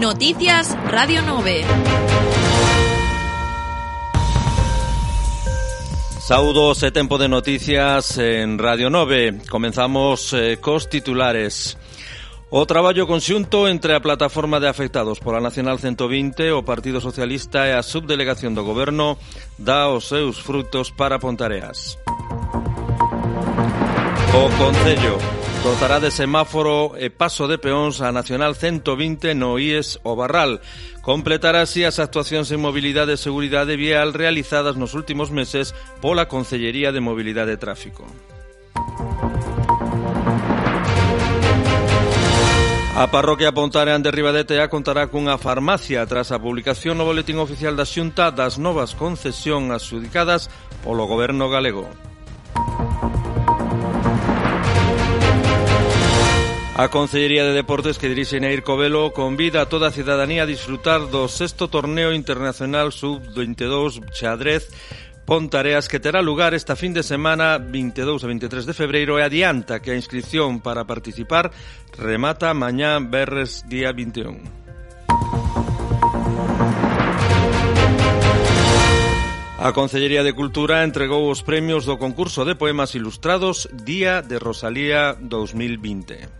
Noticias Radio 9. Saudos e tempo de noticias en Radio 9. Comenzamos eh, cos titulares. O traballo conxunto entre a plataforma de afectados pola Nacional 120, o Partido Socialista e a subdelegación do Goberno dá os seus frutos para Pontareas. O Concello Dotará de semáforo e paso de peóns a Nacional 120 no IES o Barral. Completará así as actuacións en mobilidade e seguridade vial realizadas nos últimos meses pola Concellería de Mobilidade e Tráfico. A parroquia Pontarean de Ribadetea contará cunha farmacia tras a publicación no Boletín Oficial da Xunta das novas concesión adxudicadas polo Goberno Galego. A Consellería de Deportes que dirixe Neir Covelo convida a toda a cidadanía a disfrutar do sexto torneo internacional sub-22 xadrez Pontareas que terá lugar esta fin de semana 22 a 23 de febreiro e adianta que a inscripción para participar remata mañá berres día 21. A Consellería de Cultura entregou os premios do concurso de poemas ilustrados Día de Rosalía 2020.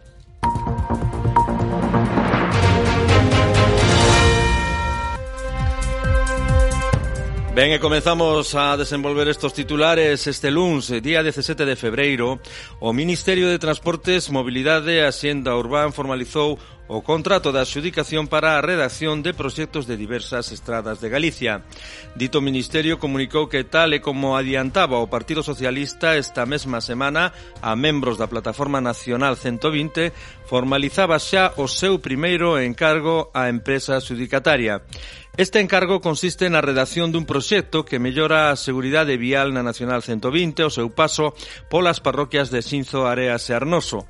Ben, e comenzamos a desenvolver estos titulares este luns, eh, día 17 de febreiro. O Ministerio de Transportes, Mobilidade e Hacienda Urbán formalizou o contrato de adxudicación para a redacción de proxectos de diversas estradas de Galicia. Dito Ministerio comunicou que tal e como adiantaba o Partido Socialista esta mesma semana a membros da Plataforma Nacional 120 formalizaba xa o seu primeiro encargo á empresa adxudicataria. Este encargo consiste na redacción dun proxecto que mellora a seguridade vial na Nacional 120 o seu paso polas parroquias de Xinzo, Areas e Arnoso.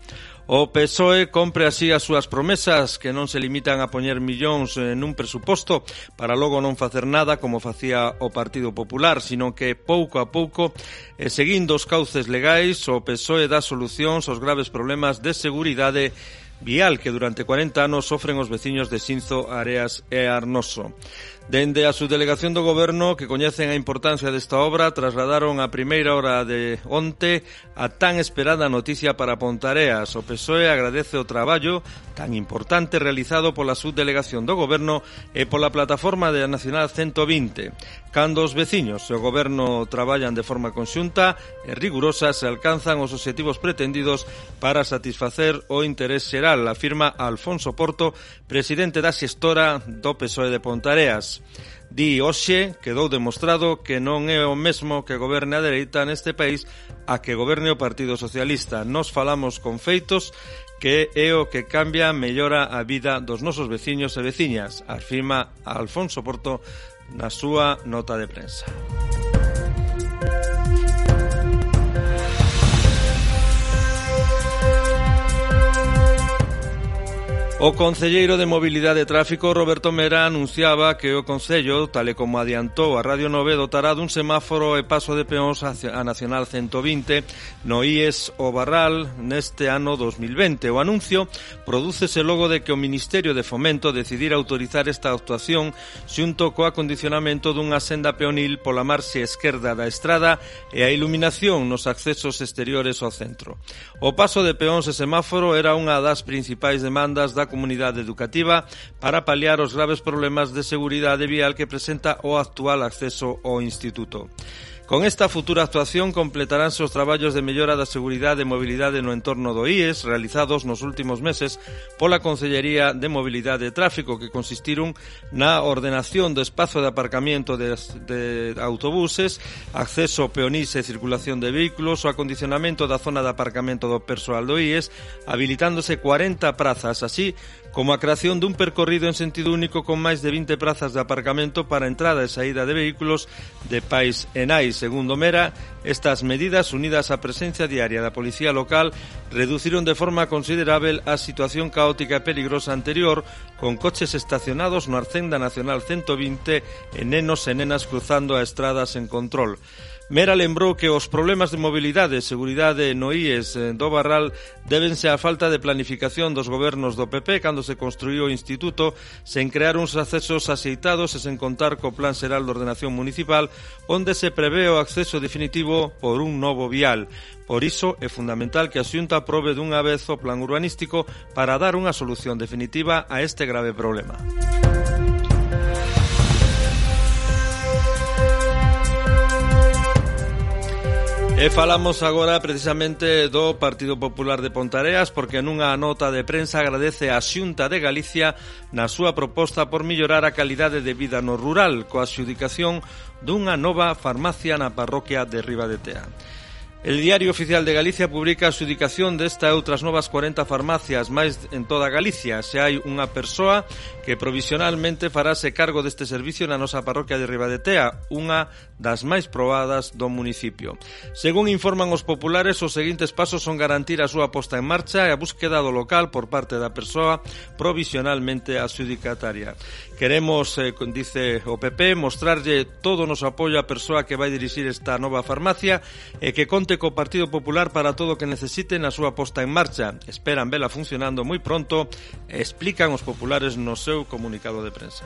O PSOE compre así as súas promesas que non se limitan a poñer millóns eh, nun presuposto para logo non facer nada como facía o Partido Popular, sino que pouco a pouco, e seguindo os cauces legais, o PSOE dá solucións aos graves problemas de seguridade vial que durante 40 anos sofren os veciños de Sinzo, Areas e Arnoso. Dende a subdelegación do goberno que coñecen a importancia desta obra trasladaron a primeira hora de onte a tan esperada noticia para Pontareas. O PSOE agradece o traballo tan importante realizado pola subdelegación do goberno e pola plataforma de Nacional 120. Cando os veciños e o goberno traballan de forma conxunta e rigurosa se alcanzan os obxectivos pretendidos para satisfacer o interés xeral, afirma Alfonso Porto, presidente da xestora do PSOE de Pontareas. Di hoxe quedou demostrado que non é o mesmo que goberne a dereita neste país a que goberne o Partido Socialista. Nos falamos con feitos que é o que cambia, mellora a vida dos nosos veciños e veciñas, afirma Alfonso Porto na súa nota de prensa. O Concelleiro de Mobilidade e Tráfico Roberto Mera anunciaba que o Concello, tal e como adiantou a Radio 9, dotará dun semáforo e paso de peóns a Nacional 120 no IES O Barral neste ano 2020. O anuncio prodúcese logo de que o Ministerio de Fomento decidira autorizar esta actuación xunto co acondicionamento dunha senda peonil pola marxe esquerda da estrada e a iluminación nos accesos exteriores ao centro. O paso de peóns e semáforo era unha das principais demandas da comunidade educativa para paliar os graves problemas de seguridade vial que presenta o actual acceso ao instituto. Con esta futura actuación completaránse os traballos de mellora da seguridade e mobilidade no entorno do IES realizados nos últimos meses pola Consellería de Mobilidade e Tráfico que consistiron na ordenación do espazo de aparcamiento de, de autobuses, acceso peonís e circulación de vehículos, o acondicionamento da zona de aparcamento do persoal do IES, habilitándose 40 prazas, así como a creación dun percorrido en sentido único con máis de 20 prazas de aparcamento para entrada e saída de vehículos de pais e nais Segundo Mera, estas medidas, unidas á presencia diaria da Policía Local, reduciron de forma considerável a situación caótica e peligrosa anterior, con coches estacionados no Arcenda Nacional 120 e nenos e nenas cruzando a estrada sen control. Mera lembrou que os problemas de mobilidade e seguridade no IES eh, do Barral débense á falta de planificación dos gobernos do PP cando se construíu o Instituto sen crear uns accesos aceitados e sen contar co Plan Xeral de Ordenación Municipal onde se prevé o acceso definitivo por un novo vial. Por iso é fundamental que a Xunta prove dunha vez o plan urbanístico para dar unha solución definitiva a este grave problema. E falamos agora precisamente do Partido Popular de Pontareas porque nunha nota de prensa agradece a Xunta de Galicia na súa proposta por mellorar a calidade de vida no rural coa xudicación dunha nova farmacia na parroquia de Riba de Tea. El Diario Oficial de Galicia publica a xudicación desta e outras novas 40 farmacias máis en toda Galicia. Se hai unha persoa que provisionalmente farase cargo deste servicio na nosa parroquia de Ribadetea, unha das máis probadas do municipio. Según informan os populares, os seguintes pasos son garantir a súa posta en marcha e a búsqueda do local por parte da persoa provisionalmente adjudicataria. Queremos, eh, dice o PP, mostrarlle todo o noso apoio á persoa que vai dirixir esta nova farmacia e que Conte co Partido Popular para todo o que necesiten a súa posta en marcha. Esperan vela funcionando moi pronto, explican os populares no seu comunicado de prensa.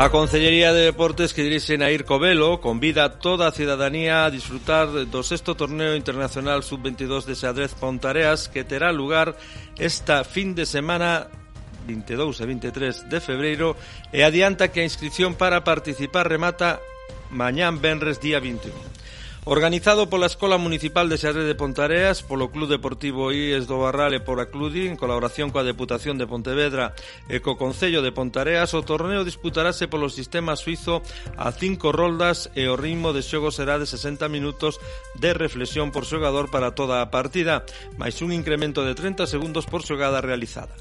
A Concellería de Deportes que dirixe Nair Covelo convida a toda a cidadanía a disfrutar do sexto torneo internacional sub-22 de Xadrez Pontareas que terá lugar esta fin de semana 22 e 23 de febreiro e adianta que a inscripción para participar remata mañán venres día 21. Organizado pola Escola Municipal de Xadrez de Pontareas, polo Club Deportivo IES do Barral e pola Cludi, en colaboración coa Deputación de Pontevedra e co Concello de Pontareas, o torneo disputarase polo sistema suizo a cinco roldas e o ritmo de xogo será de 60 minutos de reflexión por xogador para toda a partida, máis un incremento de 30 segundos por xogada realizada.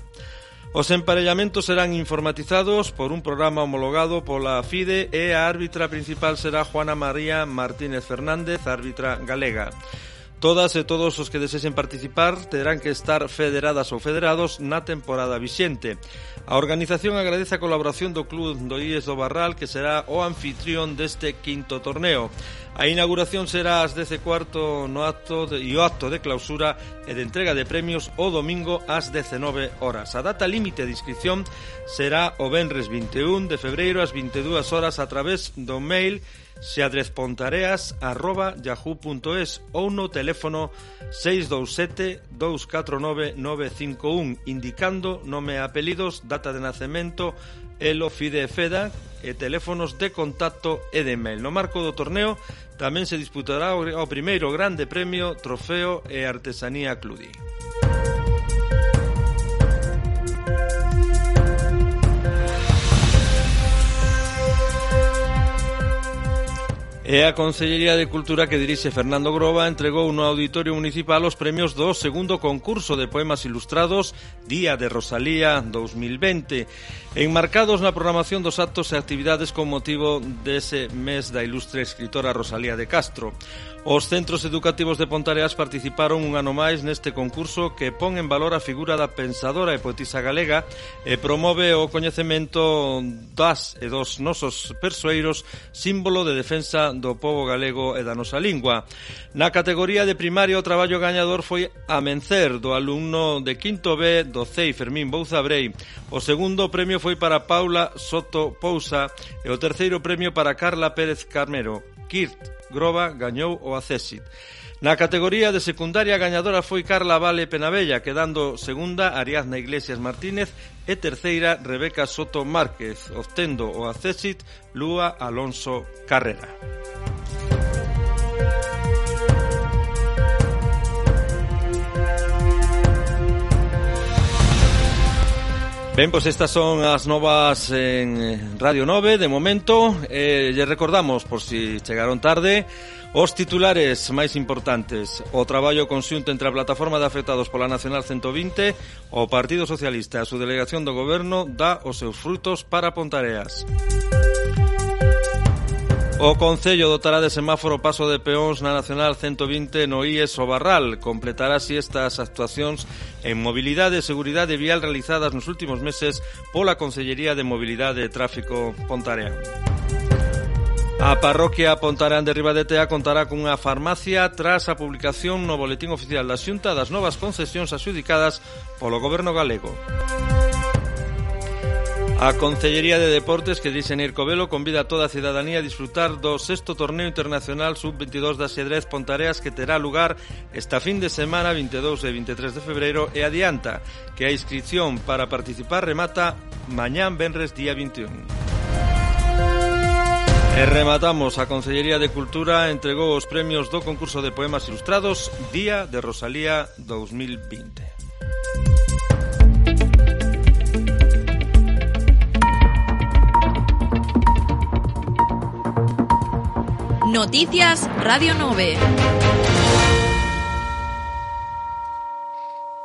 Os emparellamentos serán informatizados por un programa homologado pola FIDE e a árbitra principal será Juana María Martínez Fernández, árbitra galega. Todas e todos os que desesen participar terán que estar federadas ou federados na temporada vixente. A organización agradece a colaboración do Club do IES do Barral que será o anfitrión deste quinto torneo. A inauguración será ás 10:15 no acto de, e o acto de clausura e de entrega de premios o domingo ás 19 horas. A data límite de inscripción será o venres 21 de febreiro ás 22 horas a través do mail www xadrezpontareas.yahoo.es ou no teléfono 627-249-951 indicando nome e apelidos, data de nacemento elo FIDE e FEDA e teléfonos de contacto e de mail. No marco do torneo tamén se disputará o primeiro grande premio Trofeo e Artesanía Cludi. E a Consellería de Cultura que dirixe Fernando Groba entregou no Auditorio Municipal os premios do segundo concurso de poemas ilustrados Día de Rosalía 2020, enmarcados na programación dos actos e actividades con motivo dese mes da ilustre escritora Rosalía de Castro. Os centros educativos de Pontareas participaron un ano máis neste concurso que pon en valor a figura da pensadora e poetisa galega e promove o coñecemento das e dos nosos persoeiros símbolo de defensa do povo galego e da nosa lingua. Na categoría de primaria o traballo gañador foi a Mencer, do alumno de quinto B do CEI Fermín Bouzabrei. O segundo premio foi para Paula Soto Pousa e o terceiro premio para Carla Pérez Carmero. Kirt Groba gañou o Acesit. Na categoría de secundaria gañadora foi Carla Vale Penabella, quedando segunda Ariadna Iglesias Martínez e terceira Rebeca Soto Márquez, obtendo o accesit Lúa Alonso Carrera. Ben, pois estas son as novas en Radio 9 de momento. Eh, Lle recordamos, por si chegaron tarde Os titulares máis importantes. O traballo conxunto entre a plataforma de afectados pola Nacional 120 O Partido Socialista e a súa delegación do Goberno dá os seus frutos para Pontareas Música O Concello dotará de semáforo paso de peóns na Nacional 120 no IES o Barral. Completará así estas actuacións en mobilidade e seguridade vial realizadas nos últimos meses pola Consellería de Mobilidade e Tráfico Pontarea. A parroquia Pontarán de Ribadetea contará cunha farmacia tras a publicación no Boletín Oficial da Xunta das novas concesións adxudicadas polo Goberno Galego. A Concellería de Deportes que dixen ir Covelo convida a toda a cidadanía a disfrutar do sexto torneo internacional sub-22 da xedrez Pontareas que terá lugar esta fin de semana 22 e 23 de febreiro e adianta que a inscripción para participar remata mañán venres día 21. E rematamos, a Consellería de Cultura entregou os premios do concurso de poemas ilustrados Día de Rosalía 2020. Noticias Radio 9.